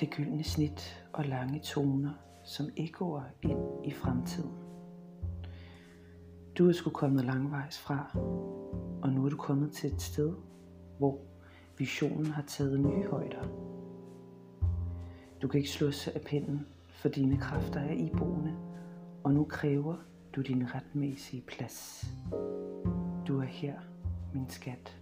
det gyldne snit og lange toner, som ekkoer ind i fremtiden. Du er sgu kommet langvejs fra, og nu er du kommet til et sted, hvor visionen har taget nye højder. Du kan ikke slås af pinden, for dine kræfter er iboende, og nu kræver du din retmæssige plads. Du er her, min skat.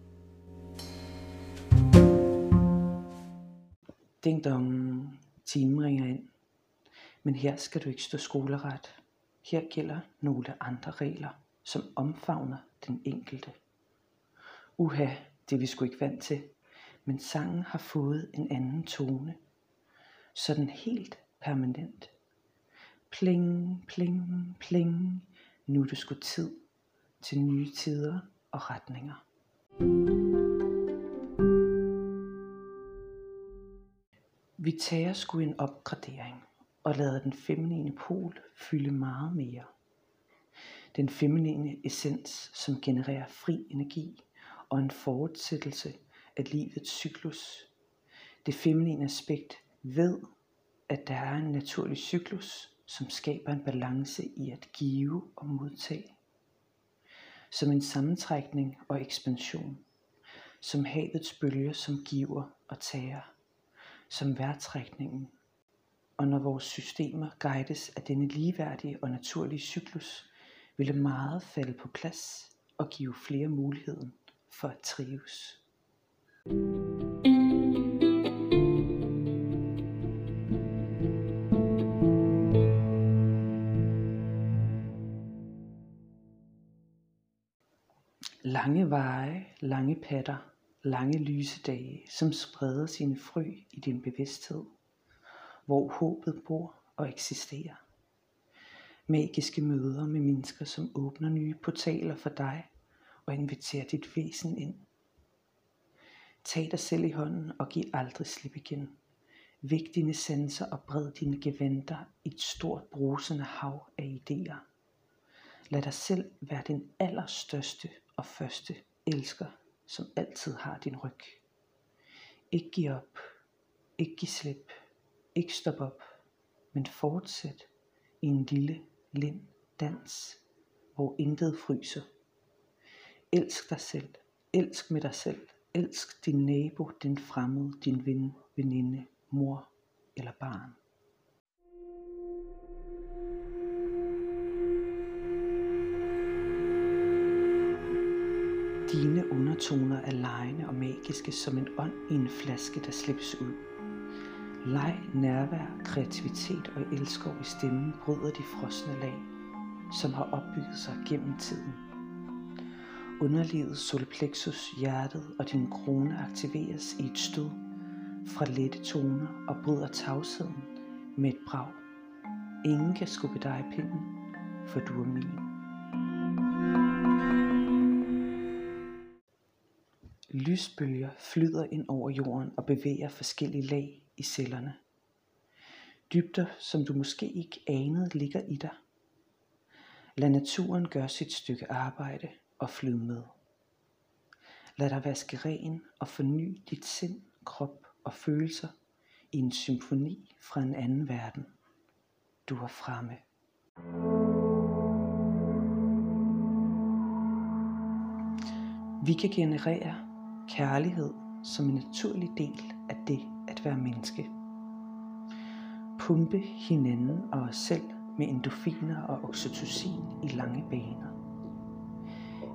Ding dong, timen ringer ind. Men her skal du ikke stå skoleret. Her gælder nogle andre regler, som omfavner den enkelte. Uha, det er vi sgu ikke vant til. Men sangen har fået en anden tone. Sådan helt permanent. Pling, pling, pling. Nu er det sgu tid til nye tider og retninger. Vi tager sgu en opgradering og lader den feminine pol fylde meget mere. Den feminine essens, som genererer fri energi og en fortsættelse af livets cyklus. Det feminine aspekt ved, at der er en naturlig cyklus, som skaber en balance i at give og modtage. Som en sammentrækning og ekspansion. Som havets bølger, som giver og tager. Som vejrtrækningen. Og når vores systemer guides af denne ligeværdige og naturlige cyklus, vil det meget falde på plads og give flere muligheden for at trives. Lange veje, lange patter, lange lyse dage, som spreder sine frø i din bevidsthed, hvor håbet bor og eksisterer. Magiske møder med mennesker, som åbner nye portaler for dig og inviterer dit væsen ind. Tag dig selv i hånden og giv aldrig slip igen. Væk dine sanser og bred dine geventer i et stort brusende hav af idéer. Lad dig selv være den allerstørste og første elsker, som altid har din ryg. Ikke giv op, ikke giv slip, ikke stop op, men fortsæt i en lille, lind dans, hvor intet fryser. Elsk dig selv, elsk med dig selv, elsk din nabo, din fremmede, din ven, veninde, mor eller barn. Dine undertoner er lejende og magiske som en ånd i en flaske, der slippes ud. Leg, nærvær, kreativitet og elskov i stemmen bryder de frosne lag, som har opbygget sig gennem tiden. Underlivet, solplexus, hjertet og din krone aktiveres i et stød fra lette toner og bryder tavsheden med et brag. Ingen kan skubbe dig i pinden, for du er min. Lysbølger flyder ind over jorden og bevæger forskellige lag i cellerne. Dybder, som du måske ikke anede ligger i dig. Lad naturen gøre sit stykke arbejde og flyde med. Lad dig vaske ren og forny dit sind, krop og følelser i en symfoni fra en anden verden. Du er fremme. Vi kan generere kærlighed som en naturlig del af det at være menneske. Pumpe hinanden og os selv med endorfiner og oxytocin i lange baner.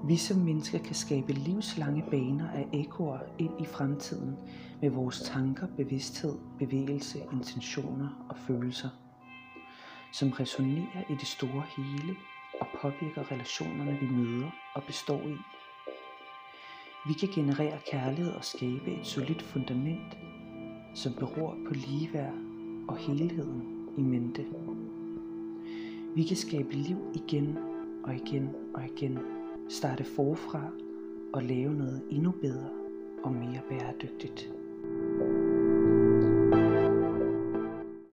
Vi som mennesker kan skabe livslange baner af ekoer ind i fremtiden med vores tanker, bevidsthed, bevægelse, intentioner og følelser, som resonerer i det store hele og påvirker relationerne, vi møder og består i. Vi kan generere kærlighed og skabe et solidt fundament, som beror på ligeværd og helheden i mente. Vi kan skabe liv igen og igen og igen, starte forfra og lave noget endnu bedre og mere bæredygtigt.